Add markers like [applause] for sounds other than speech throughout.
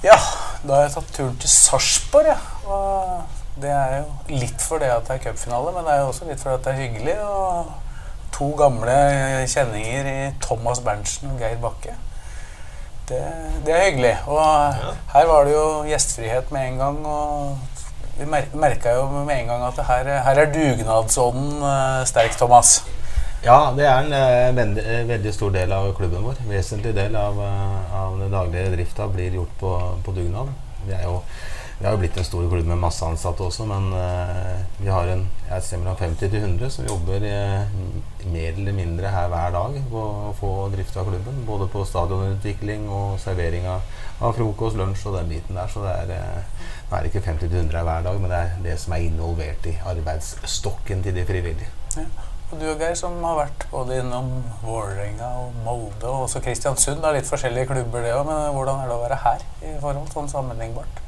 Ja, da har jeg tatt turen til Sarpsborg, ja. Og det er jo litt for det at det er cupfinale, men det er jo også litt for at det er hyggelig. Og to gamle kjenninger i Thomas Berntsen og Geir Bakke. Det, det er hyggelig. Og her var det jo gjestfrihet med en gang. Og vi mer merka jo med en gang at her, her er dugnadsånden eh, sterk, Thomas. Ja, det er en eh, veldig, eh, veldig stor del av klubben vår. Vesentlig del av, eh, av den daglige drifta blir gjort på, på dugnad. Vi er jo vi har jo blitt en stor klubb med masse ansatte også, men uh, vi har en jeg sted mellom 50 til 100 som jobber eh, mer eller mindre her hver dag på å få drifta klubben. Både på stadionutvikling og servering av, av frokost, lunsj og den biten der. Så det er, uh, er ikke 50 til 100 her hver dag, men det er det som er involvert i arbeidsstokken til de frivillige. Ja. Og du og Geir, som har vært både innom Vålerenga og Molde og også Kristiansund. Det er litt forskjellige klubber, det òg, men hvordan er det å være her i forhold sånn sammenlignbart?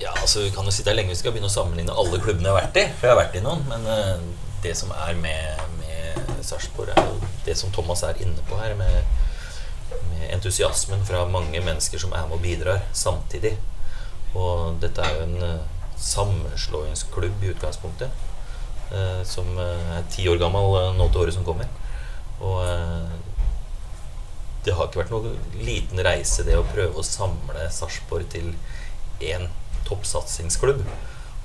Ja, altså Vi kan jo sitte her lenge vi skal begynne å sammenligne alle klubbene jeg har vært i. For jeg har vært i noen, Men uh, det som er med, med Sarpsborg, er jo det som Thomas er inne på her, med, med entusiasmen fra mange mennesker som er med og bidrar samtidig. Og dette er jo en uh, sammenslåingsklubb i utgangspunktet. Eh, som eh, er ti år gammel eh, nå til året som kommer. Og det har ikke vært noen liten reise, det å prøve å samle Sarpsborg til én toppsatsingsklubb.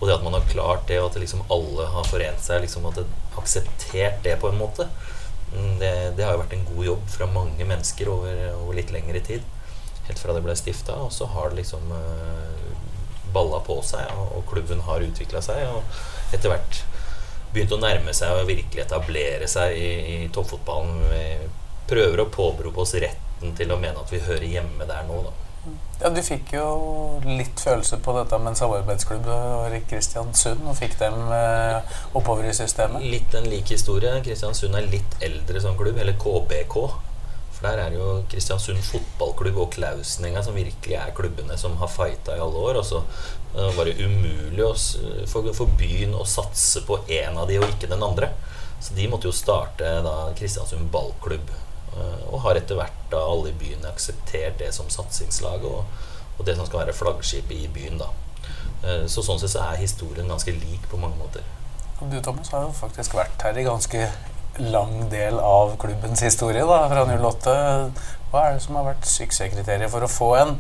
Og det at man har klart det, og at liksom alle har forent seg, liksom at det akseptert det på en måte, mm, det, det har jo vært en god jobb fra mange mennesker over, over litt lengre tid. Helt fra det ble stifta, og så har det liksom uh, balla på seg, og, og klubben har utvikla seg. Og etter hvert begynt å nærme seg og virkelig etablere seg i, i toppfotballen. Vi prøver å påberope oss retten til å mene at vi hører hjemme der nå, da. Ja, Du fikk jo litt følelse på dette med en samarbeidsklubb og Kristiansund og fikk dem eh, oppover i systemet. Litt en lik historie. Kristiansund er litt eldre som klubb, eller KBK. For der er jo Kristiansund fotballklubb og Klausenenga som virkelig er klubbene som har fighta i alle år. Og så uh, var det umulig å, s- for, for byen å satse på én av de og ikke den andre. Så de måtte jo starte da Kristiansund ballklubb. Uh, og har etter hvert da alle i byen akseptert det som satsingslag og, og det som skal være flaggskipet i byen. da. Så sånn sett så er historien ganske lik på mange måter. Du Thomas har jo faktisk vært her i ganske lang del av klubbens historie, da, fra 08. Hva er det som har vært suksesskriteriet for å få en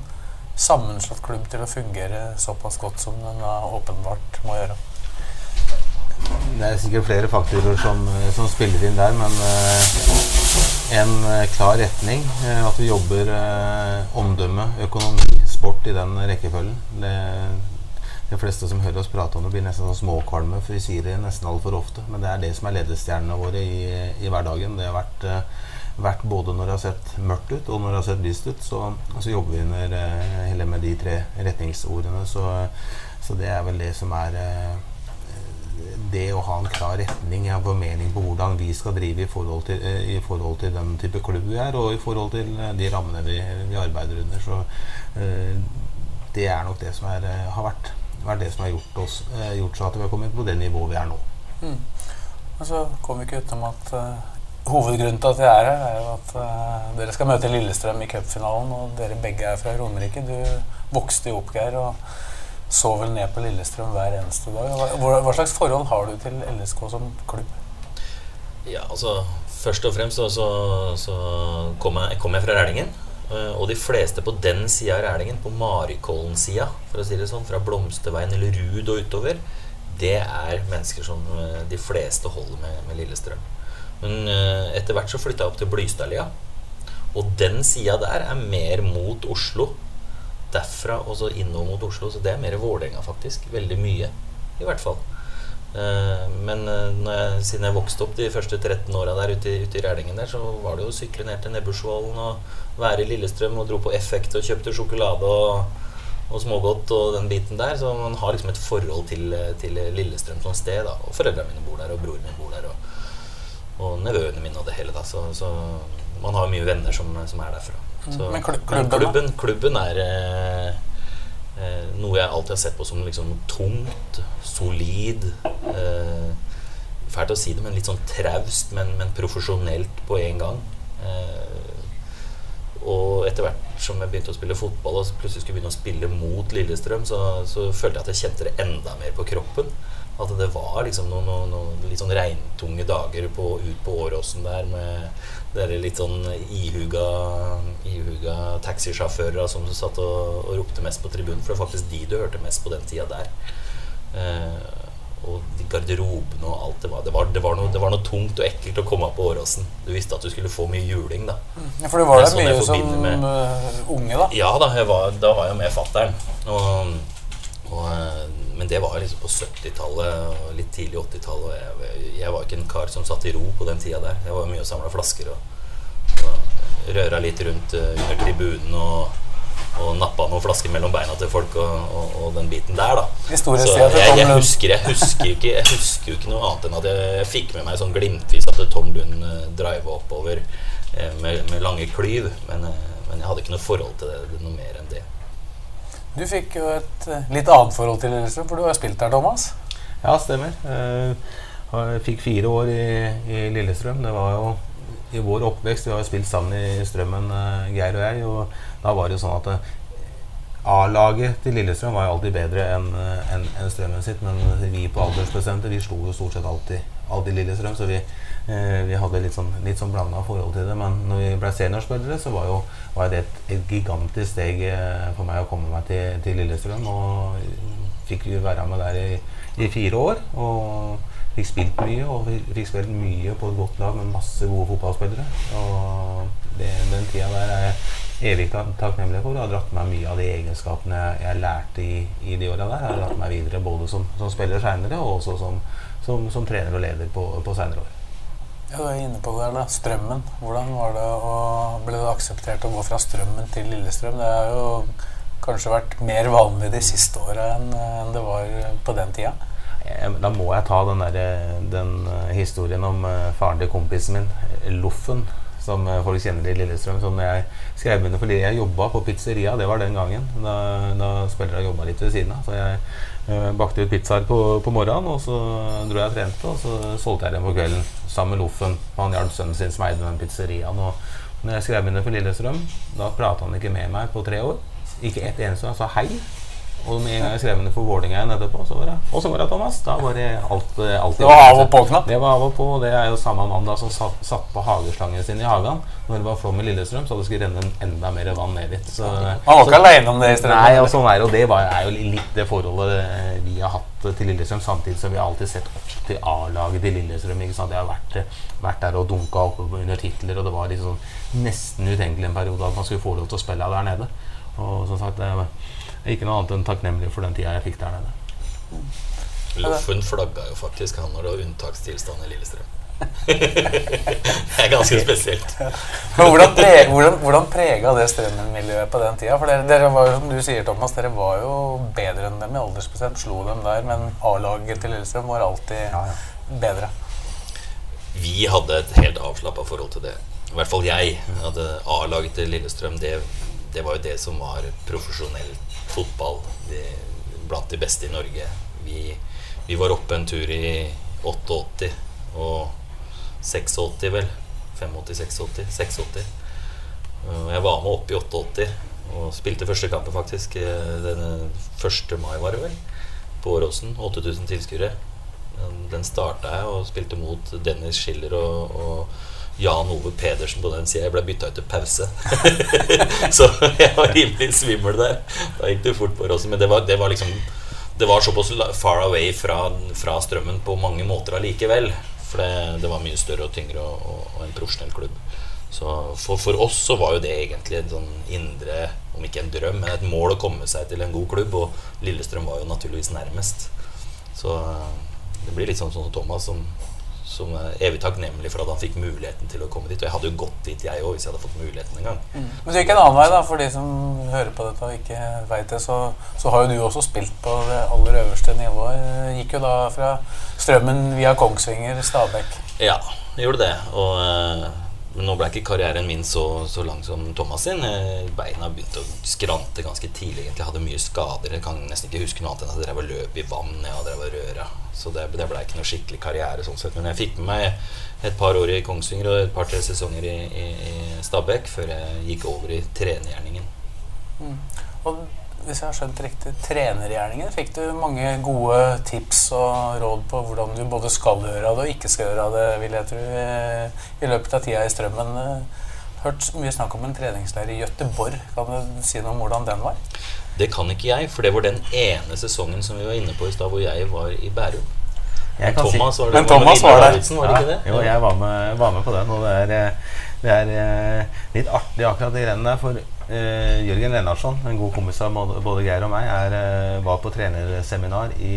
sammenslått klubb til å fungere såpass godt som den åpenbart må gjøre? Det er sikkert flere faktorer som, som spiller inn der, men eh, en eh, klar retning. eh, at vi jobber eh, omdømme, økonomi, sport i den rekkefølgen. Det, de fleste som hører oss prate om det, blir nesten sånn småkvalme, for vi sier det nesten altfor ofte. Men det er det som er ledestjernene våre i, i hverdagen. Det har vært, eh, vært både når det har sett mørkt ut, og når det har sett lyst ut. Så, så jobber vi under eh, hele med de tre retningsordene. Så, så det er vel det som er eh, det å ha en klar retning, en mening på hvordan vi skal drive i forhold til, i forhold til den type klubb vi er, og i forhold til de rammene vi, vi arbeider under. Så det er nok det som er, har vært, vært det som har gjort, oss, eh, gjort så at vi har kommet på det nivået vi er nå. Og så kommer vi ikke utenom at eh, hovedgrunnen til at jeg er her, er jo at eh, dere skal møte Lillestrøm i cupfinalen, og dere begge er fra Romerike. Du vokste jo opp, Geir, og så vel ned på Lillestrøm hver eneste dag. Hva, hva slags forhold har du til LSK som klubb? Ja, altså Først og fremst så, så, så kom, jeg, kom jeg fra Rælingen. Eh, Og de fleste på den sida av Rælingen, på Marikollen-sida, for å si det sånn, fra Blomsterveien eller Rud og utover, det er mennesker som eh, de fleste holder med, med Lillestrøm. Men eh, etter hvert så flytta jeg opp til Blystadlia. Og den sida der er mer mot Oslo. Derfra og så innover mot Oslo. Så det er mer Vålerenga, faktisk. Veldig mye, i hvert fall. Men jeg, siden jeg vokste opp de første 13 åra der ute, ute i Rælingen der, så var det jo å sykle ned til Nebbersvollen og være i Lillestrøm og dro på Effekt og kjøpte sjokolade og og smågodt og den biten der. Så man har liksom et forhold til, til Lillestrøm som sted. da Og foreldrene mine bor der, og broren min bor der, og, og nevøene mine og det hele. da Så, så man har mye venner som, som er derfra. Så, Men kl- men klubben, klubben, klubben er eh, eh, noe jeg alltid har sett på som liksom tungt, solid. Eh, fælt å si det, men litt sånn traust, men, men profesjonelt på en gang. Eh, og etter hvert som jeg begynte å spille fotball og plutselig skulle begynne å spille mot Lillestrøm, så, så følte jeg at jeg kjente det enda mer på kroppen. At det var liksom noen, noen, noen litt sånn regntunge dager på, ut på Åråsen der med dere litt sånn ihuga, ihuga taxisjåfører som satt og, og ropte mest på tribunen. For det var faktisk de du hørte mest på den tida der. Eh, og de garderobene og alt det var. Det var, det, var noe, det var noe tungt og ekkelt å komme opp på Åråsen. Du visste at du skulle få mye juling, da. Ja, for du var Det er sånn mye som forbinder øh, unge, da. Ja da, var, da var jeg med fattern. Eh, men det var liksom på 70-tallet og litt tidlig 80-tallet. Og jeg, jeg var ikke en kar som satt i ro på den tida der. Jeg var mye og samla flasker og, og røra litt rundt eh, under tribunen og, og nappa noen flasker mellom beina til folk og, og, og den biten der, da. Historiesida Så til jeg, Tom jeg, husker, jeg, husker ikke, jeg husker jo ikke noe annet enn at jeg fikk med meg sånn glimtvis at Tom Lund uh, driva oppover eh, med, med lange klyv. Men, eh, men jeg hadde ikke noe forhold til det, det noe mer enn det. Du fikk jo et litt annet forhold til Lillestrøm, for du har spilt der, Thomas. Ja, stemmer. Eh, jeg fikk fire år i, i Lillestrøm. Det var jo i vår oppvekst. Vi har jo spilt sammen i Strømmen, eh, Geir og jeg. Og da var det jo sånn at eh, A-laget til Lillestrøm var jo alltid bedre enn en, enn- enn Strømmen sitt. Men vi på aldersbestemte vi slo jo stort sett alltid, alltid Lillestrøm. Så vi, eh, vi hadde litt sånn, litt sånn blanda forhold til det. Men når vi ble seniorspillere, så var jo var det et, et gigantisk steg eh, for meg å komme meg til, til Lillestrøm. Og fikk jo være med der i, i fire år. Og fikk spilt mye, og fikk spilt mye på et godt lag med masse gode fotballspillere. Og det, den tida der er evig tak- takknemlig for. Det har dratt meg mye av de egenskapene jeg, jeg lærte i, i de åra der. har dratt meg videre både som, som spiller seinere, og også som, som, som trener og leder på, på seinere år. Ja, du er inne på det der, da. Strømmen. Hvordan var det å, ble det akseptert å gå fra Strømmen til Lillestrøm? Det har jo kanskje vært mer vanlig de siste åra enn enn det var på den tida. Da må jeg ta den, der, eh, den eh, historien om eh, faren til kompisen min, Loffen, som eh, folk kjenner i Lillestrøm. Som jeg skrev under fordi jeg jobba på pizzeria, det var den gangen. Da, da spillerne jobba litt ved siden av. Så jeg eh, bakte ut pizzaer på, på morgenen, og så dro jeg og trente, og så solgte jeg dem på kvelden sammen med Loffen. Han hjalp sønnen sin som eide den pizzeriaen. Og når jeg skrev under for Lillestrøm, da prata han ikke med meg på tre år. Ikke ett eneste gang. Han sa hei. Og med en gang jeg skrev under for Vålinga etterpå, så var det Og så var det Thomas. Da var det alt, eh, alt Det var av og på-knapp. Det var av og på, og det er jo samme mann da som satt, satt på hageslangen sin i hagen. Når det var flom i Lillestrøm, så det skulle renne enda mer vann ned dit. Så, Han var ikke aleine om det i Strømmen. Nei, og sånn er og det var, er jo litt det forholdet eh, vi har hatt til Lillestrøm, samtidig som vi har alltid sett opp til A-laget til Lillestrøm. ikke sant? Jeg har vært, eh, vært der og dunka opp under titler, og det var liksom nesten utenkelig en periode at man skulle få lov til å spille der nede. Og som sagt, ikke noe annet enn takknemlig for den tida jeg fikk der nede. Loffen flagga jo faktisk han når det var unntakstilstand i Lillestrøm. [laughs] det er ganske spesielt. Men hvordan, pre hvordan, hvordan prega det Strømmen-miljøet på den tida? For dere, dere var jo, som du sier, Thomas, dere var jo bedre enn dem i aldersbestemt. Slo dem der, men A-laget til Lillestrøm var alltid bedre. Vi hadde et helt avslappa forhold til det. I hvert fall jeg. Hadde A-laget til Lillestrøm, det, det var jo det som var profesjonell fotball. De, blant de beste i Norge. Vi, vi var oppe en tur i 88 og 86, vel. 85-86. 86. Jeg var med opp i 88 og spilte første kampen, faktisk. eh, Den 1. mai, var det vel. På Åråsen. 8000 tilskuere. Den- starta jeg og spilte mot Dennis Schiller og, og Jan Ove Pedersen på den sida. Jeg ble bytta ut til pause. [laughs] så jeg var rimelig svimmel der. Da gikk det fort på råsen Men det var, det var liksom Det var såpass far away fra, fra strømmen på mange måter allikevel. For det, det var mye større og tyngre og, og, og en profesjonell klubb. Så for, for oss så var jo det egentlig en sånn indre, om ikke en drøm, men et mål å komme seg til en god klubb. Og Lillestrøm var jo naturligvis nærmest. Så eh, det blir litt sånn som Thomas, som, som er evig takknemlig for at han fikk muligheten til å komme dit. Og jeg hadde jo gått dit, jeg òg, hvis jeg hadde fått muligheten en gang. Men det gikk en annen vei, da, for de som hører på dette og ikke veit det. Så, så har jo du også spilt på det aller øverste nivået. Gikk jo da fra Strømmen via Kongsvinger, Stabæk. Ja, jeg gjorde det. Og eh, men nå ble ikke karrieren min så, så lang som Thomas sin. Eh, Beina begynte å skrante ganske tidlig. egentlig Jeg hadde mye skader. Jeg kan nesten ikke huske noe annet enn at jeg drev og løp i vann. Jeg drev og røra. Så det, det ble ikke noe skikkelig karriere. sånn sett Men jeg fikk med meg et par år i Kongsvinger og et par-tre sesonger i, i, i Stabæk før jeg gikk over i trenergjerningen. Og hvis jeg har skjønt riktig, trenergjerningen, fikk du mange gode tips og råd på hvordan du både skal gjøre det og ikke skal gjøre det, vil jeg tro, i løpet av tida i Strømmen. Eh, Hørt mye snakk om en treningsleir i Gøteborg. Kan du si noe om hvordan den var? Det kan ikke jeg, for det var den ene sesongen som vi var inne på i stad, hvor jeg var i Bærum. Men Thomas var det. Men Thomas var der. Davidsen, var det ikke det? Jo, jeg var med, var med på den. Og det er, eh, det er eh, litt artig akkurat de greiene der. For eh, Jørgen Lennartson, en god kompis av både Geir og meg, er, eh, var på trenerseminar i,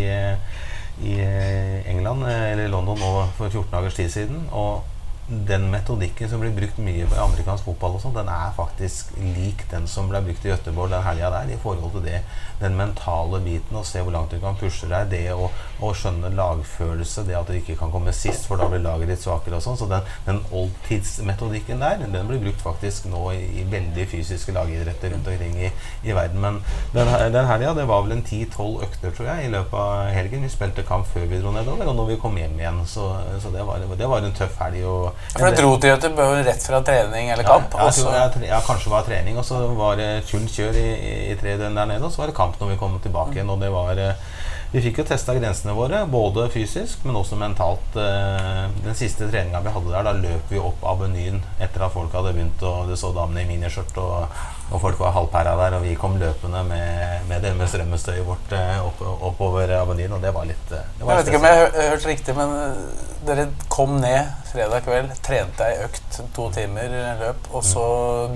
i eh, England, eh, eller London, nå for 14 dagers tid siden. Og den metodikken som blir brukt mye i amerikansk fotball, og sånt, den er faktisk lik den som ble brukt i Göteborg den helga der. I forhold til det, den mentale biten, å se hvor langt du kan pushe deg. Det å, å skjønne lagfølelse, det at du ikke kan komme sist, for da blir laget litt svakere og sånn. Så den, den oldtidsmetodikken der, den blir brukt faktisk nå i, i veldig fysiske lagidretter rundt omkring i, i verden. Men den, den helga, det var vel en 10-12 økter, tror jeg, i løpet av helgen. Vi spilte kamp før vi dro nedover, og når vi kom hjem igjen. Så, så det, var, det var en tøff helg. og- For du dro til Göteborg rett fra trening eller kamp? ja, jeg jeg, jeg, ja, kanskje det var trening, og så var det fullt kjør i, i, tre døgn der nede. Og så var det kamp når vi kom tilbake igjen. Og det var eh, Vi fikk jo testa grensene våre, både fysisk, men også mentalt. Eh, Den siste treninga vi hadde der, da løp vi opp Avenyen etter at folk hadde begynt, og du så damene i miniskjørt, og, og folk var halvpæra der, og vi kom løpende med, med det med strømmestøyet vårt eh, opp, oppover Avenyen, og det var litt eh, det var Jeg vet ikke om jeg har hørt riktig, men øh, dere kom ned fredag kveld, trente ei økt, to timer løp, og så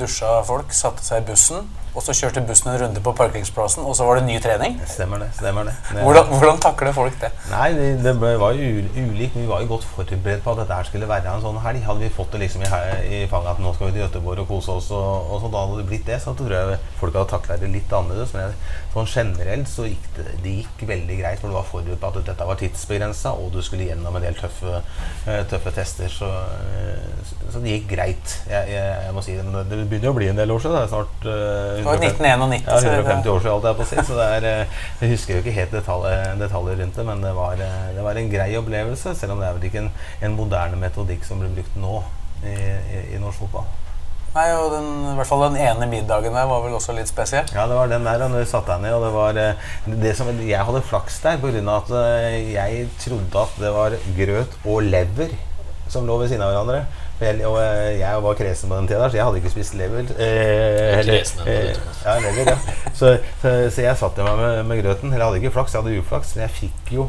dusja folk, satte seg i bussen, og så kjørte bussen en runde på parkingsplassen, og så var det ny trening. Stemmer det. stemmer det. det Hvordan, hvordan takler folk det? Nei, det, det ble, var jo ul- ulikt. Vi var jo godt forberedt på at dette her skulle være en sånn helg. Hadde vi fått det liksom i, i fanget at nå skal vi til Göteborg og kose oss, og, og så da hadde det blitt det, så tror jeg folk hadde takla det litt annerledes. Men sånn generelt så gikk det, det gikk veldig greit, for du var forberedt på at dette var tidsbegrensa, og du skulle gjennom en del tøffe, eh, tøffe tester. Så, eh, så- det gikk greit. Jeg, jeg, jeg må si det, men det begynner å bli en del år siden. Det er snart uh, Det var 1991. ja, 150 år siden, alt jeg på å si. Så er, eh, jeg husker jo ikke helt detaljer, detaljer rundt det, men det var, eh, det var en grei opplevelse. Selv om det er vel ikke en, en moderne metodikk som blir brukt nå i, i, i norsk fotball. Nei, og den, i hvert fall den ene middagen der var vel også litt spesiell. Ja, det var den der, og når vi satte deg ned, og det var eh, det som, Jeg hadde flaks der av at eh, jeg trodde at det var grøt og lever som lå ved siden av hverandre. Jeg, og eh, jeg var kresen på den tida, der, så jeg hadde ikke spist lever. Eh, eller- eh, ja, lever, ja. Så, så, så jeg satte meg med, med grøten. Eller jeg hadde ikke flaks, jeg hadde uflaks. Men jeg fikk jo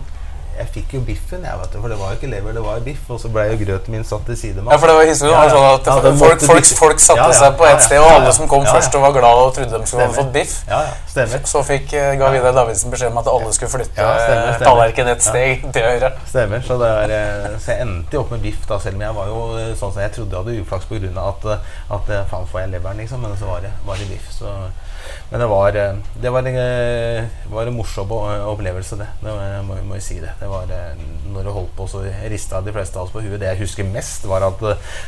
jeg fikk jo biffen, jeg, vet du, for det var jo ikke lever, det var jo biff. Og så ble jo grøten min satt til side. med Ja, for det var historien ja. sånn at Ja, folk, folk, folk satte Ja, ja, seg på ja, ett ja, sted, og alle som kom Ja, ja. først og var glad og trodde de skulle ha fått biff. Ja, ja, stemmer. Så fikk eh, ga Vidar Davidsen beskjed om at alle skulle flytte Ja, stemmer, eh, stemmer. tallerkenen et steg til høyre. Stemmer. Så, det er, eh, så jeg endte jo opp med biff, da, selv om jeg var jo sånn som jeg trodde jeg hadde uflaks pga. at, at faen får jeg leveren, liksom. Men så var det, var det biff. Så. Men det var, eh, det var, en, eh, var en morsom opplevelse, det. det jeg- må, må jeg si det. det var, eh, når det holdt på, så rista de fleste av oss på huet. Det jeg husker mest, var at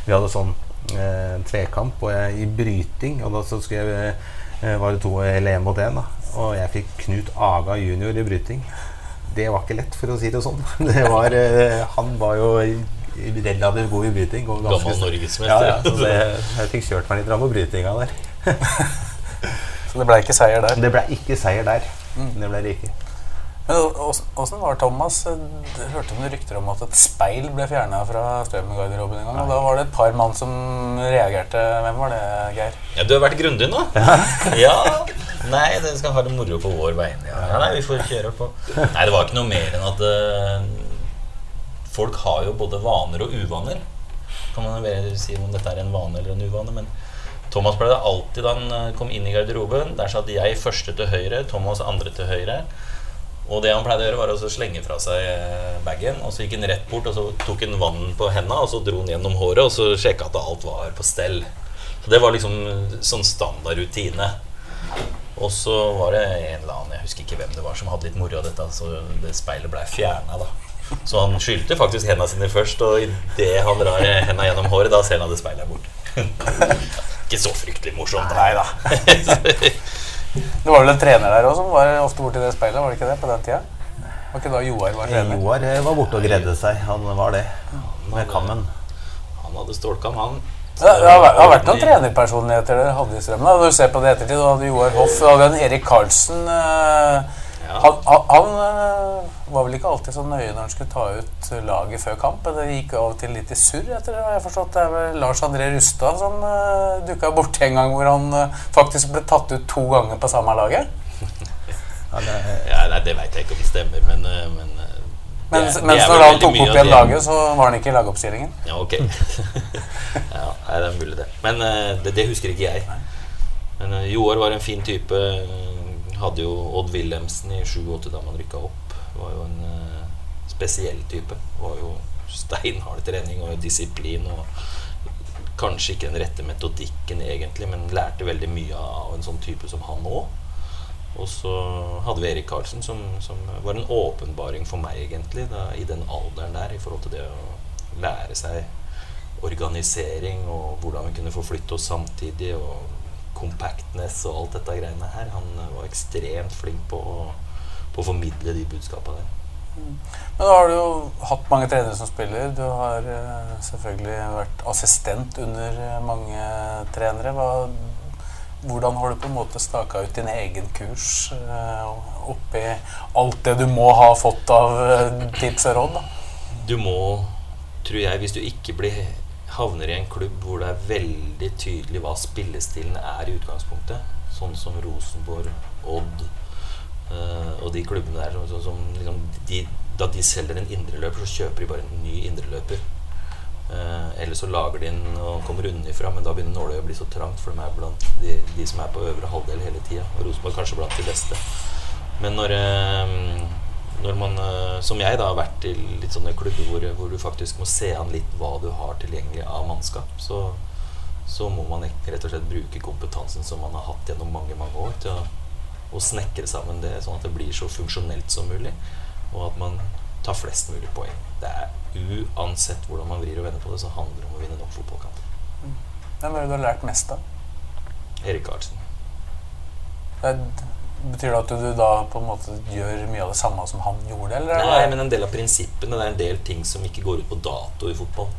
vi hadde sånn eh, tvekamp og jeg, i bryting. Og da så skulle jeg, eh, var det to eller én mot én. Og jeg fikk Knut Aga junior i bryting. Det var ikke lett, for å si det sånn. [laughs] Det var, eh, han var jo relativt god i bryting. og Gammel norgesmester. Ja, ja, så det, jeg fikk kjørt meg litt på brytinga der. [laughs] Så det ble ikke seier der. Det ble ikke seier der. Det ble det ikke. Men ås- åssen var Thomas? Du hørte noen rykter om at et speil ble fjerna fra Strømmen-garderoben en gang. Og da var det et par mann som reagerte. Hvem var det, Geir? Ja, du har vært grundig nå. Ja. [laughs] Nei, det skal ha det moro på vår vegne. Ja. ja, nei, vi får kjøre på. Nei, det var ikke noe mer enn at uh, folk har jo både vaner og uvaner. Kan man vel si om dette er en vane eller en uvane, men Thomas ble det alltid da han eh, kom inn i garderoben Der satt jeg første til høyre, Thomas andre til høyre. Og det han pleide å gjøre, var å slenge fra seg eh, bagen. Og så gikk han rett bort og så tok han vann på henda og så dro han gjennom håret og så sjekka at alt var på stell. Så det var liksom sånn standard rutine. Og så var det en eller annen, jeg husker ikke hvem det var, som hadde litt moro av dette. Så det speilet blei fjerna, da. Så han skylte faktisk hendene sine først, og idet han drar henda gjennom håret, da ser han at det speilet er borte. [laughs] ikke så fryktelig morsomt. Nei da. [laughs] Det var vel en trener der også som var ofte borti det speilet, var det ikke det på den tida? Var ikke da Joar var trener? Joar eh, var borte og gredde seg. Han var det. Med kammen. Han hadde stålkam, han. Det har, det har vært noen trenerpersonligheter dere hadde i Strømmen. Når du ser på det ettertid, du hadde Joar Hoff, du hadde en Erik Karlsen. øh, Ja. Han, han, han eh, var vel ikke alltid så nøye når han skulle ta ut laget før kamp. Det gikk av og til litt i surr, etter det har jeg forstått. Det er vel Lars André Rustad som uh, dukka borti en gang hvor han uh, faktisk ble tatt ut to ganger på samme laget. [laughs] Ja, det, Ja, nei, det veit jeg ikke om det stemmer, men, uh, men eh, det Mens, det mens når han tok opp igjen laget, så var han ikke i lagoppstillingen. Ja, ok. [laughs] ja, nei, det er mulig, det. Men eh, det, det husker ikke jeg. Men eh, Joar var en fin type. eh, Hadde jo Odd Wilhelmsen i 7-8 da man rykka opp. Var jo en eh, spesiell type. Var jo steinhard trening og disiplin. Og kanskje ikke den rette metodikken egentlig, men lærte veldig mye av en sånn type som han òg. Og så hadde vi Erik Karlsen, som, som var en åpenbaring for meg, egentlig, da, i den alderen der, i forhold til det å lære seg organisering og hvordan vi kunne forflytte oss samtidig, og compactness og alt dette greiene her. Han eh, var ekstremt flink på å, på å formidle de budskapene der. Men da har du jo hatt mange trenere som spiller. Du har eh, selvfølgelig vært assistent under eh, mange trenere. Hva, hvordan har du på en måte staka ut din egen kurs eh, oppi alt det du må ha fått av tips og råd? da? Du må, tror jeg, hvis du ikke blir havner i en klubb hvor det er veldig tydelig hva spillestilen er i utgangspunktet, sånn som Rosenborg, Odd eh, og de klubbene der som, som liksom, de, Da de selger en indreløper, så kjøper de bare en ny indreløper. Uh, eller så lager de den og kommer unnifra, men da begynner nåløyet å bli så trangt, for de er blant de, de som er på øvre halvdel hele tida. Og Rosenborg kanskje blant de beste. Men når, uh, når man, som jeg, da har vært i litt sånne klubber hvor, hvor du faktisk må se an litt hva du har tilgjengelig av mannskap, så, så må man rett og slett bruke kompetansen som man har hatt gjennom mange mange år, til å, å snekre sammen det sånn at det blir så funksjonelt som mulig, og at man tar flest mulig poeng. Det er Uansett hvordan man vrir og vender på det, så handler det om å vinne nok fotballkamper. Hvem er det du har lært mest av? Erik Karlsen. Det Betyr det at du da på en måte gjør mye av det samme som han gjorde? Eller? er Nei, men en del av prinsippene. Det er en del ting som ikke går ut på dato i fotball.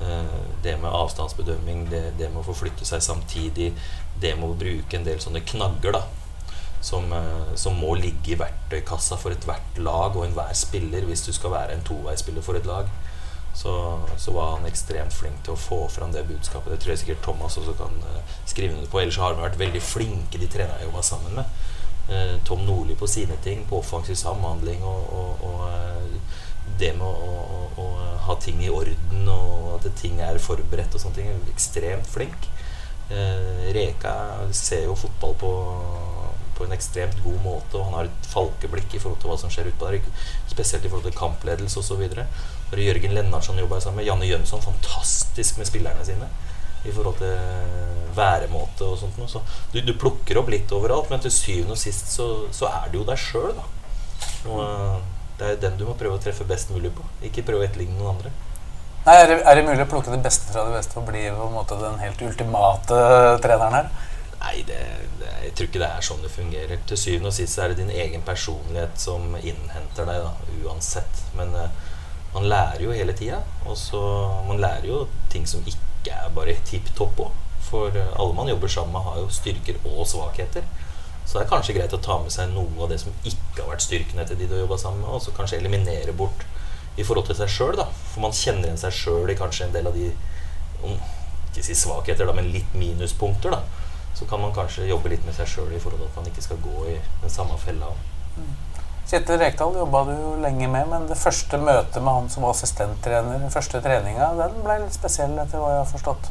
Eh, Det med avstandsbedømming, det, det med å forflytte seg samtidig, det med å bruke en del sånne knagger da, som, eh, som må ligge i verktøykassa for ethvert lag og enhver spiller hvis du skal være en toveispiller for et lag. Så, så var han ekstremt flink til å få fram det budskapet. Det tror jeg sikkert Thomas også kan eh, skrive under på. Ellers har de vært veldig flinke, de trenerne jeg jobba sammen med. Eh, Tom Nordli på sine ting, på offensiv samhandling og, og, og det med å, å, å ha ting i orden og at ting er forberedt og sånne ting. Ekstremt flink. Reka ser jo fotball på, på en ekstremt god måte, og han har et falkeblikk i forhold til hva som skjer utpå der. Spesielt i forhold til kampledelse osv. Jørgen Lennartson jobba sammen med Janne Jønsson. Fantastisk med spillerne sine i forhold til væremåte og sånt noe. Så du, du plukker opp litt overalt, men til syvende og sist så, så er det jo deg sjøl, da. Og eh, det er den du må prøve å treffe best mulig på. Ikke prøve å etterligne noen andre. Nei, er, det, er det mulig å plukke det beste fra det beste og bli på en måte den helt ultimate treneren her? Nei, det, det, jeg tror ikke det er sånn det fungerer. Til syvende og sist er det din egen personlighet som innhenter deg, da, uansett. Men uh, man lærer jo hele tida. Og så man lærer jo ting som ikke er bare tipp topp òg. For uh, alle man jobber sammen med, har jo styrker og svakheter. Så det er kanskje greit å ta med seg noe av det som ikke har vært styrkene til de du har jobba sammen med, og så kanskje eliminere bort i forhold til seg sjøl, da. For man kjenner igjen seg sjøl i kanskje en del av de Ikke si svakheter, da, men litt minuspunkter, da. Så kan man kanskje jobbe litt med seg sjøl i forhold til at man ikke skal gå i den samme fella. Kjetil Rekdal jobba du jo lenge med, men det første møtet med han som var assistenttrener, den første treninga, den ble litt spesiell, etter hva jeg har forstått.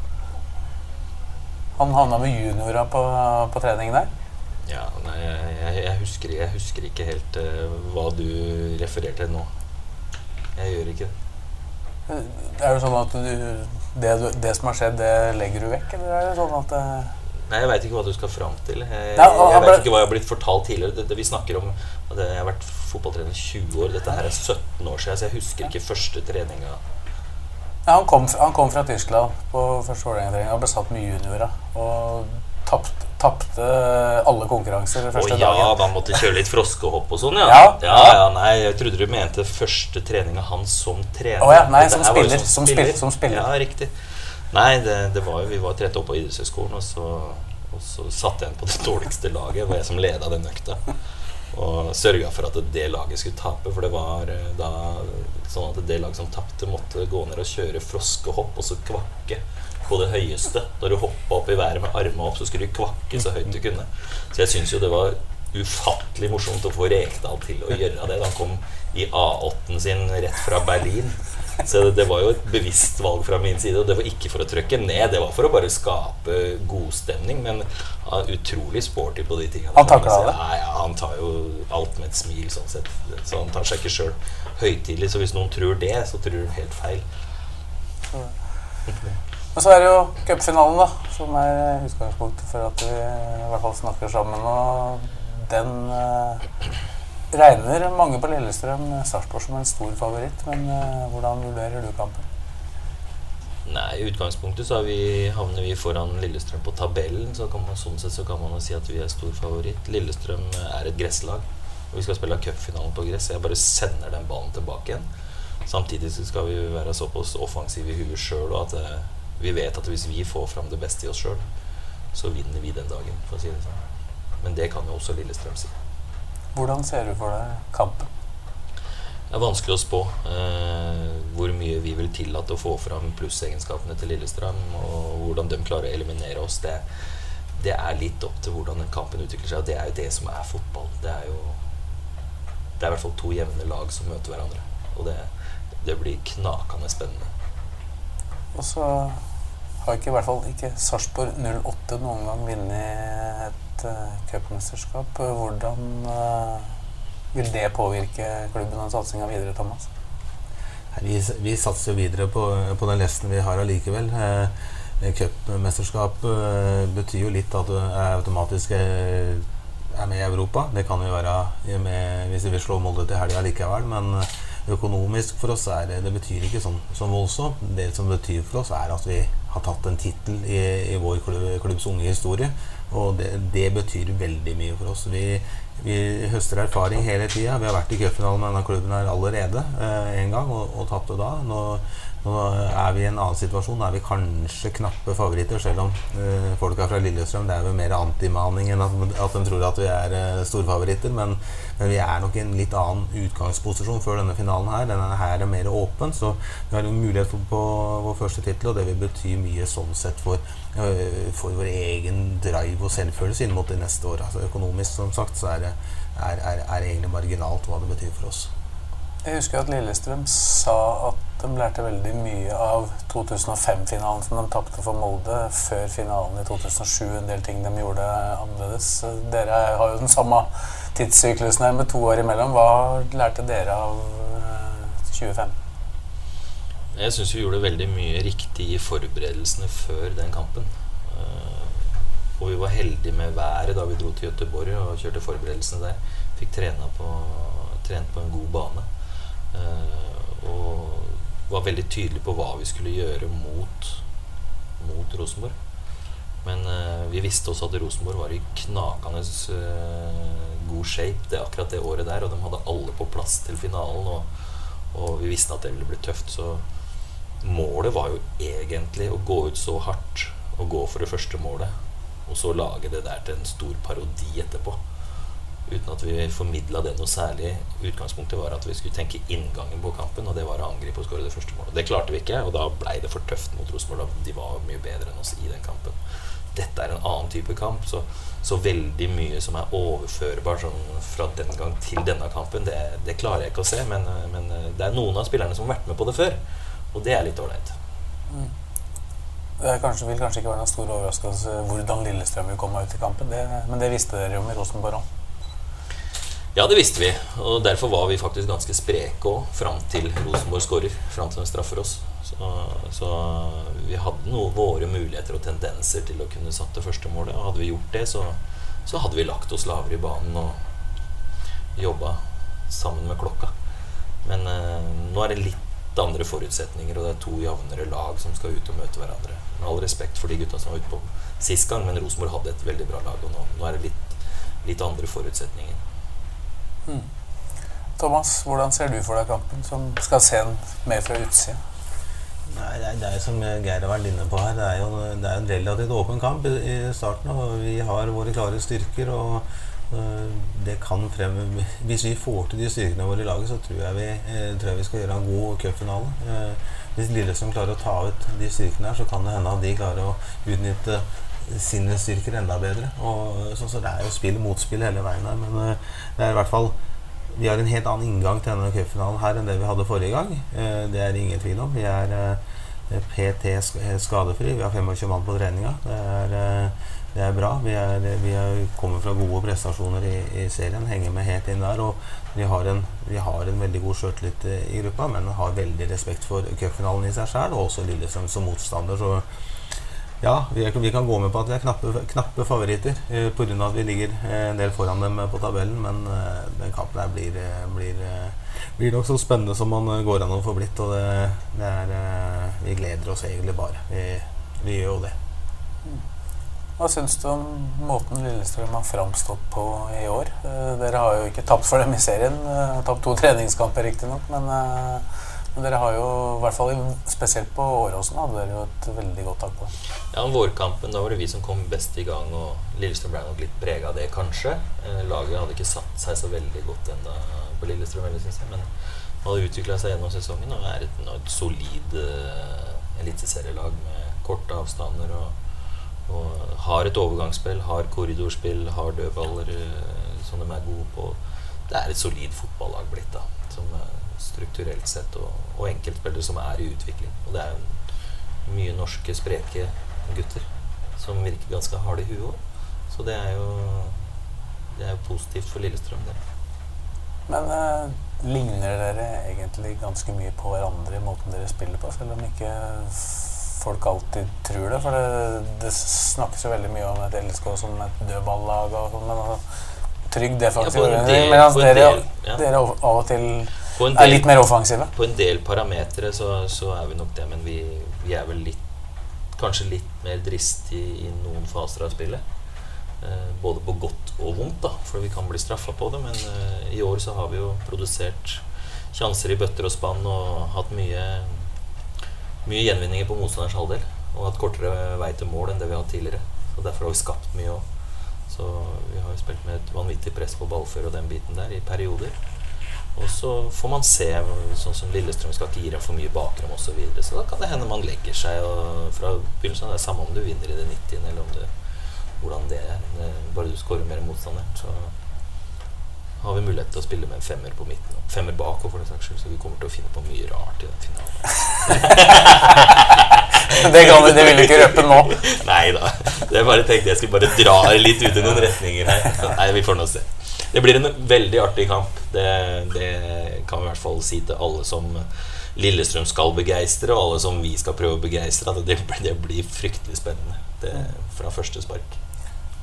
Han havna med juniora på, på trening der. Ja, nei, jeg, jeg, husker, jeg husker ikke helt uh, hva du refererte til nå. Jeg gjør ikke det. Er det sånn at du, det, det som har skjedd, det legger du vekk, eller er det sånn at det Nei, Jeg veit ikke hva du skal fram til. Jeg, Ja, jeg, vet ikke hva jeg har blitt fortalt tidligere. Det, det vi snakker om at Jeg har vært fotballtrener i 20 år. Dette her er 17 år siden, så jeg husker ikke første treninga. Ja, han, kom, han kom fra Tyskland på første Vålerenga-trening og ble satt med juniorer. Og tapt- tapte alle konkurranser Å første ja, dagen. da måtte kjøre litt froskehopp og sånn, ja. Ja. ja. ja, Nei, jeg trodde du mente første treninga hans som trener. Å ja, nei, som spiller, som, spiller, som spill- som spiller. Ja, riktig. Nei, det, det var jo, vi var trent opp på idrettshøyskolen, og så, og så satte jeg inn på det [laughs] dårligste laget. Det Var jeg som leda den økta. Og sørga for at det laget skulle tape. For det var eh, da sånn at det laget som tapte, måtte gå ned og kjøre froskehopp og så kvakke på det høyeste. Da du hoppa opp i været med armene opp, så skulle du kvakke så høyt du kunne. Så jeg syns jo det var ufattelig morsomt å få Rekdal til å gjøre det. Da han kom i A8-en sin rett fra Berlin. Så det, det var jo et bevisst valg fra min side. Og det var ikke for å trykke ned, det var for å bare skape godstemning. Men uh, utrolig sporty på de tingene. Han takla det? Nei, ja, han tar jo alt med et smil, sånn sett. Så han tar seg ikke sjøl høytidelig. Så hvis noen tror det, så tror de helt feil. Men så er det jo cupfinalen, da, som er utgangspunktet for at vi i hvert fall snakker sammen. Og den eh, regner mange på Lillestrøm Sarpsborg som en stor favoritt. Men eh, hvordan vurderer du kampen? Nei, I utgangspunktet så vi, havner vi foran Lillestrøm på tabellen. Så kan man, sånn sett så kan man jo si at vi er stor favoritt. Lillestrøm er et gresslag. Og vi skal spille cupfinalen på gress. Jeg bare sender den ballen tilbake igjen. Samtidig så skal vi være såpass offensive i huet sjøl at eh, vi vet at hvis vi får fram det beste i oss sjøl, så vinner vi den dagen, for å si det sånn. Men det kan jo også Lillestrøm si. Hvordan ser du for deg kampen? Det er vanskelig å spå eh, hvor mye vi vil tillate å få fram plussegenskapene til Lillestrøm, og hvordan de klarer å eliminere oss. Det, det er litt opp til hvordan den kampen utvikler seg, og det er jo det som er fotball. Det er jo Det er i hvert fall to jevne lag som møter hverandre, og det, det blir knakende spennende. Og så har ikke i hvert fall ikke Sarpsborg 08 noen gang vunnet et uh, cupmesterskap. Hvordan uh, vil det påvirke klubben og satsinga videre, Thomas? Vi, vi satser jo videre på, på den lesten vi har allikevel. Eh, Cupmesterskap betyr jo litt at du er automatisk er med i Europa. Det kan jo være med, hvis vi vil slå Molde til helga likevel, men økonomisk for oss er det, det betyr ikke sånn, sånn voldsomt. Det som betyr for oss, er at vi har tatt en tittel i, i vår klubb, klubbs unge historie. Og det, det betyr veldig mye for oss. Vi, vi høster erfaring hele tida. Vi har vært i cupfinalen med denne klubben her allerede én gang og, og tapte da. Nå, nå er vi i en annen situasjon. Nå er vi kanskje knappe favoritter, selv om uh, folka fra Lillestrøm Det er vel mer antimaning enn at, at de tror at vi er uh, storfavoritter. Men, men vi er nok i en litt annen utgangsposisjon før denne finalen her. Denne her er mer åpen, så vi har en mulighet for, på vår første tittel, og det vil bety mye sånn sett for, eh, for vår egen drive og selvfølelse inn mot det neste år. Altså Økonomisk, som sagt, så er det er, er, er egentlig marginalt hva det betyr for oss. Jeg husker at Lillestrøm sa at de lærte veldig mye av 2005-finalen som de tapte for Molde, før finalen i 2007. En del ting de gjorde annerledes. Dere har jo den samme tidssyklusen her med to år imellom. Hva lærte dere av eh, 2005? Jeg syns vi gjorde veldig mye riktig i forberedelsene før den kampen. Eh, og vi var heldige med været da vi dro til Gøteborg og kjørte forberedelsene der. Fikk trent på, på en god bane. Eh, og var veldig tydelig på hva vi skulle gjøre mot, mot Rosenborg. Men uh, vi visste også at Rosenborg var i knakende uh, god shape det akkurat det året der. Og de hadde alle på plass til finalen, og, og vi visste at det ville bli tøft. Så målet var jo egentlig å gå ut så hardt og gå for det første målet. Og så lage det der til en stor parodi etterpå. Uten at vi formidla det noe særlig. Utgangspunktet var at vi skulle tenke inngangen på kampen, og det var å angripe og skåre det første målet. Det klarte vi ikke, og da blei det for tøft mot Rosenborg. De var mye bedre enn oss i den kampen. Dette er en annen type kamp, så, så veldig mye som er overførbart sånn, fra den gang til denne kampen, det, det klarer jeg ikke å se. Men, men det er noen av spillerne som har vært med på det før, og det er litt ålreit. Det er kanskje, vil kanskje ikke være noen stor overraskelse hvordan Lillestrøm vil komme ut i kampen, det, men det visste dere jo med Rosenborg òg. Ja, det visste vi. Og derfor var vi faktisk ganske spreke òg fram til Rosenborg skårer. Fram til de straffer oss. Så, så vi hadde noe, våre muligheter og tendenser til å kunne satt det første målet. Og hadde vi gjort det, så, så hadde vi lagt oss lavere i banen og jobba sammen med klokka. Men eh, nå er det litt andre forutsetninger, og det er to jevnere lag som skal ut og møte hverandre. Med all respekt for de gutta som var ute på sist gang, men Rosenborg hadde et veldig bra lag, og nå, nå er det litt, litt andre forutsetninger. Mm. Thomas, hvordan ser du for deg kampen, som skal se den mer fra utsida? Nei, det er, det er som Geir har vært inne på her. Det er jo det er en relativt åpen kamp i, starten. og Vi har våre klare styrker. og uh, det kan frem, Hvis vi får til de styrkene våre i laget, så tror jeg vi, uh, tror jeg vi skal gjøre en god cupfinale. Uh, hvis Lillestrøm klarer å ta ut de styrkene her, så kan det hende at de klarer å utnytte sine styrker enda bedre. Og, så, så, det er jo spill mot spill hele veien her. Men det er i hvert fall vi har en helt annen inngang til denne cupfinalen her enn det vi hadde forrige gang. Eh, det er det ingen tvil om. Vi er eh, PT skadefri. Vi har 25 mann på treninga. Det er, eh, det er bra. Vi, er, vi er, kommer fra gode prestasjoner i, i, serien. Henger med helt inn der. Og vi har en, vi har en veldig god sjøltillit i gruppa, men har veldig respekt for cupfinalen i seg sjøl, og også Lillestrøm som motstander. Så ja, vi, vi, kan gå med på at vi er knappe, knappe favoritter eh, pga. at vi ligger eh, en del foran dem på tabellen. Men eh, den kampen her blir, eh, blir, eh, blir, nok så spennende som man eh, går an å få blitt. Og det, det er, eh, vi gleder oss egentlig bare. Vi, vi gjør jo det. Hva syns du om måten Lillestrøm har framstått på i år? dere har jo ikke tapt for dem i serien. tapt to [laughs] treningskamper, riktignok. Men men dere har jo, i hvert fall spesielt på Åråsen, hadde dere jo et veldig godt tak på. Ja, vårkampen, da var det vi som kom best i gang, og Lillestrøm ble nok litt prega av det, kanskje. Eh, laget hadde ikke satt seg så veldig godt ennå på Lillestrøm, syns jeg. Men det hadde utvikla seg gjennom sesongen og er et, et solid uh, eliteserielag med korte avstander og, og, har et overgangsspill, har korridorspill, har dødballer uh, som de er gode på. Det er et solid fotballag blitt, da. Som, strukturelt sett, og, og enkeltspillere som er i utvikling. Og det er jo mye norske, spreke gutter som virker ganske harde i huet òg. Så det er jo det er jo positivt for Lillestrøm, det. Men eh, ligner dere egentlig ganske mye på hverandre i måten dere spiller på, selv om ikke folk alltid tror det? For det, det snakkes jo veldig mye om et LSK som et dødballag og sånn, men altså, trygg defensiv ja, Mens dere, ja. dere av og til del, er litt mer offensive? På en del parametere så, så, er vi nok det, men vi, vi, er vel litt Kanskje litt mer dristige i noen faser av spillet. Eh, både på godt og vondt, da, for vi kan bli straffa på det. Men eh, i år så har vi jo produsert sjanser i bøtter og spann og hatt mye, mye gjenvinninger på motstanders halvdel. Og hatt kortere vei til mål enn det vi har hatt tidligere. Og Derfor har vi skapt mye òg. Så vi har jo spilt med et vanvittig press på ballfør og den biten der i perioder. Og så får man se, sånn som Lillestrøm skal ikke gi dem for mye bakrom osv. Så, videre. så da kan det hende man legger seg og fra begynnelsen. Det er samme om du vinner i det 90. eller om du, hvordan det er. Det, bare du skårer mer motstander, så har vi mulighet til å spille med en femmer på midten. Og femmer bak for den saks skyld, så vi kommer til å finne på mye rart i den finalen. [laughs] det, kan, det vil du ikke røpe nå? Nei da. Jeg bare tenkte jeg skulle bare dra litt ut i noen retninger her. Nei, vi får nå se. Det blir en veldig artig kamp. Det, det, kan vi i hvert fall si til alle som Lillestrøm skal begeistre, og alle som vi skal prøve å begeistre. Det, det, blir fryktelig spennende det, fra første spark.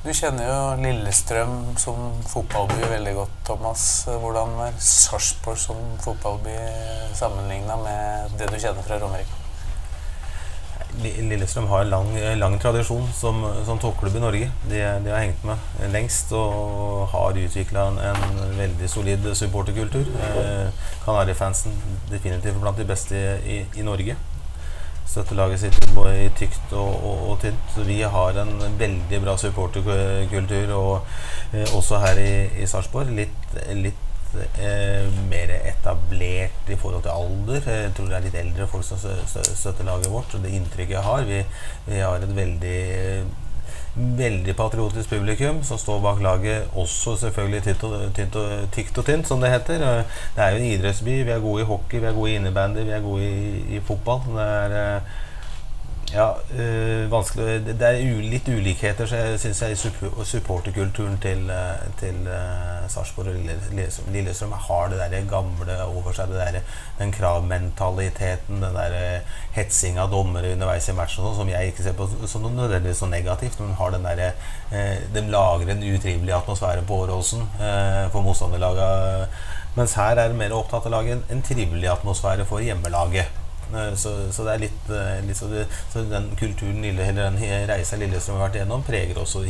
Du kjenner jo Lillestrøm som fotballby veldig godt, Thomas. Hvordan er Sarpsborg som fotballby sammenligna med det du kjenner fra Romerike? Lillestrøm har en lang, lang tradisjon som, som toppklubb i Norge. De, de, har hengt med lengst og har utvikla en, en, veldig solid supporterkultur. Eh, Kanarifansen definitivt blant de beste i, i Norge. Støttelaget sitt både i tykt og, og, og, tynt. Vi har en veldig bra supporterkultur, og eh, også her i, i Sarpsborg. Litt, litt eh, mer etablert i forhold til alder. Jeg tror det er litt eldre folk som støtter laget vårt. Og det inntrykket jeg har Vi, vi har et veldig veldig patriotisk publikum som står bak laget, også selvfølgelig tynt og, tykt og tynt, som det heter. Det er jo en idrettsby. Vi er gode i hockey, vi er gode i innebandy, vi er gode i, i fotball. Det er, Ja, øh, vanskelig Det er litt ulikheter, så jeg i supporterkulturen til, øh, til uh, Sarpsborg og Lillestrøm, Lillestrøm har det der gamle over seg. Der, den kravmentaliteten, den der hetsing av dommere underveis i matchen, sånn, som jeg ikke ser på som noe nødvendigvis så negativt. Men har den der, uh, de lager en utrivelig atmosfære på Åråsen uh, for motstanderlaget. Mens her er de mer opptatt av å lage en, en trivelig atmosfære for hjemmelaget. Eh, Så, så det er litt, eh, litt så, det, så den kulturen Lille, eller den reisa Lillestrøm har vært igjennom, preger også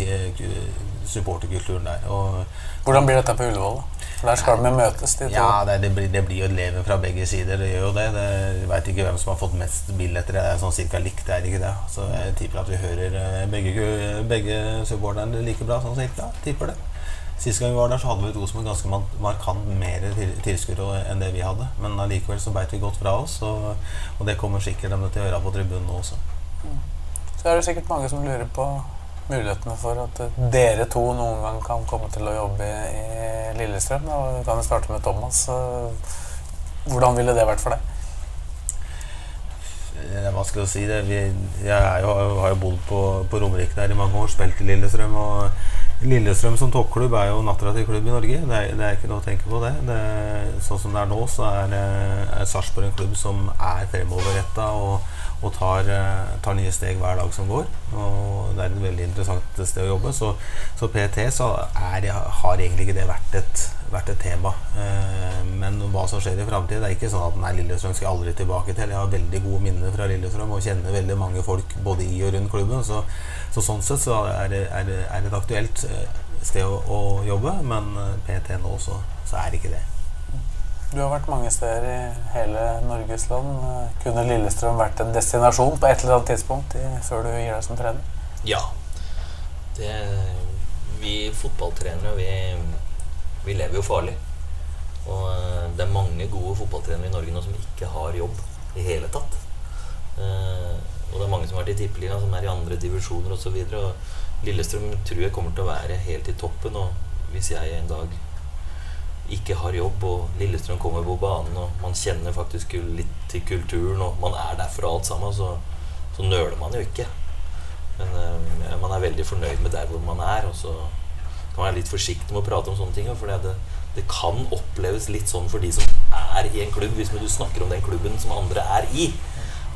supporterkulturen der. Og, Hvordan blir dette på Ullevål? For Der skal de møtes, de to. ja, det, det, blir, det blir jo leven fra begge sider. Det gjør jo det. det veit ikke hvem som har fått mest billetter. Det er sånn cirka likt, det er ikke det. Så jeg tipper at vi hører eh, begge, begge supporterne like bra, sånn cirka. Tipper det. Sist gang vi var der, så hadde vi Rosenborg ganske markant mer til- tilskuere enn det vi hadde. Men allikevel så beit vi godt fra oss, og, og det kommer sikkert dem til å gjøre på tribunen nå også. Så er det sikkert mange som lurer på mulighetene for at eh, dere to noen gang kan komme til å jobbe i, Lillestrøm. Da. Vi kan vi starte med Thomas. Eh, Hvordan ville det vært for deg? Det er vanskelig å si det. Vi, jeg jo, har jo bodd på, på Romerike der i mange år, spilt i Lillestrøm. Og Lillestrøm som toppklubb er jo en attraktiv klubb i Norge. Det er, det er ikke noe å tenke på det. det sånn som det er nå, så er, eh, er Sarpsborg en klubb som er fremoverretta og tar, eh, tar nye steg hver dag som går. Og det er et veldig interessant sted å jobbe. Så, så PT så er, har egentlig ikke det vært et, vært et tema. Eh, men hva som skjer i framtida, er ikke sånn at nei, Lillestrøm skal jeg aldri tilbake til. Jeg har veldig gode minner fra Lillestrøm og kjenner veldig mange folk både i og rundt klubben. Så, så sånn sett så er det, er det, er det et aktuelt eh, sted å, å jobbe, men PT nå også, så er det ikke det. Du har vært mange steder i hele Norges land. Kunne Lillestrøm vært en destinasjon på et eller annet tidspunkt i, før du gir deg som trener? Ja. Det, vi fotballtrenere, vi, vi lever jo farlig. Og eh, det er mange gode fotballtrenere i Norge nå som ikke har jobb i hele tatt. Eh, og det er mange som har vært i Tippeligaen, som er i andre divisjoner osv. Lillestrøm tror jeg kommer til å være helt i toppen. Og hvis jeg en dag ikke har jobb, og Lillestrøm kommer på banen, og man kjenner faktisk litt til kulturen, og man er der for alt sammen, så, så nøler man jo ikke. Men eh, man er veldig fornøyd med der hvor man er, og så kan man være litt forsiktig med å prate om sånne ting. For det, det kan oppleves litt sånn for de som er i en klubb, hvis du snakker om den klubben som andre er i.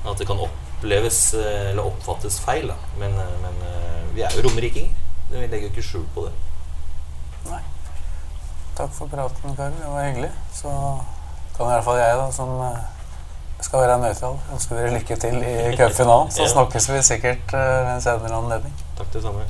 At det kan oppleves eh, eller oppfattes feil. Da. Men, eh, men eh, vi er jo romerikinger. Vi legger jo ikke skjul på det. Nei. Takk for praten, Kari. Det var hyggelig. Så kan i hvert fall jeg, da, som eh, skal være nøytral, ønske dere lykke til i [laughs] cupfinalen. Så snakkes vi sikkert eh, ved en senere anledning. Takk det samme.